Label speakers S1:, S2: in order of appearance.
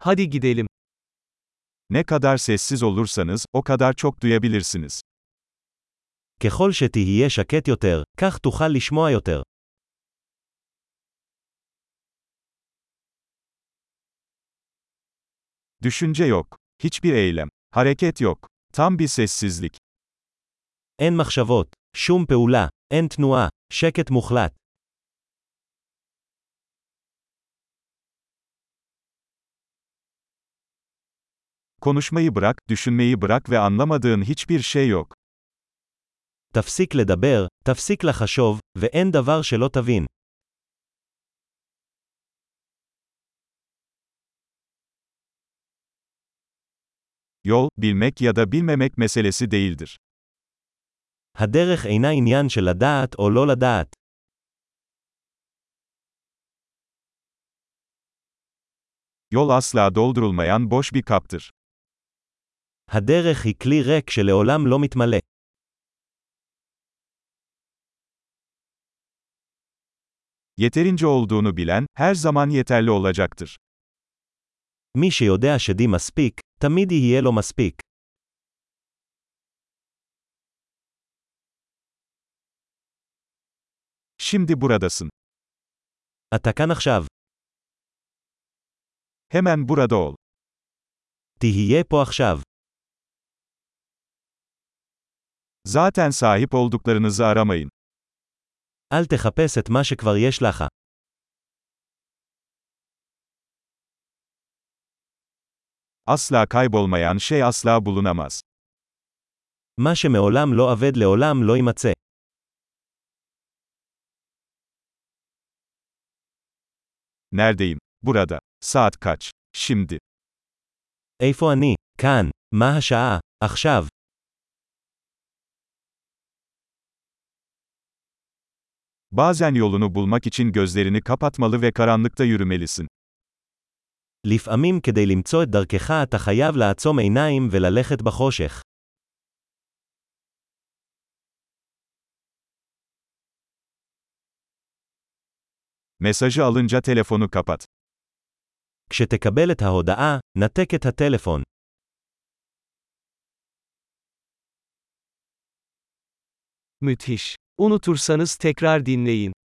S1: Hadi gidelim.
S2: Ne kadar sessiz olursanız, o kadar çok duyabilirsiniz.
S3: ככל שתהיה שקט יותר, כך תוכל לשמוע יותר.
S2: Düşünce yok. Hiçbir eylem. Hareket yok. Tam bir sessizlik.
S3: אין מחשבות, שום פעולה, אין תנועה, שקט מוחלט.
S2: Konuşmayı bırak, düşünmeyi bırak ve anlamadığın hiçbir şey yok.
S3: תפסיק לדבר, תפסיק לחשוב, ואין דבר שלא תבין.
S2: Yol, bilmek ya da bilmemek meselesi değildir.
S3: הדרך אינה עניין של לדעת או לא לדעת.
S2: Yol asla doldurulmayan boş bir kaptır.
S3: הדרך היא כלי ריק שלעולם לא מתמלא.
S2: Yeterince olduğunu bilen, her zaman yeterli olacaktır.
S3: מי שיודע שדי מספיק, תמיד יהיה לו מספיק.
S2: Şimdi buradasın.
S3: אתה כאן עכשיו.
S2: Hemen burada ol.
S3: תהיה פה עכשיו.
S2: Zaten sahip olduklarınızı aramayın.
S3: אל תחפש את מה שכבר יש לך.
S2: Asla kaybolmayan şey asla bulunamaz.
S3: מה שמעולם לא אבד לעולם לא יימצא.
S2: Neredeyim? Burada. Saat kaç? Şimdi.
S3: איפה אני? כאן. מה השעה? עכשיו.
S2: Bazen yolunu bulmak için gözlerini kapatmalı ve karanlıkta yürümelisin.
S3: לפעמים כדי למצוא את דרכך אתה חייב לעצום עיניים וללכת בחושך.
S2: Mesajı alınca telefonu kapat.
S3: כשתקבל את ההודעה, נתק את הטלפון.
S1: Müthiş. Unutursanız tekrar dinleyin.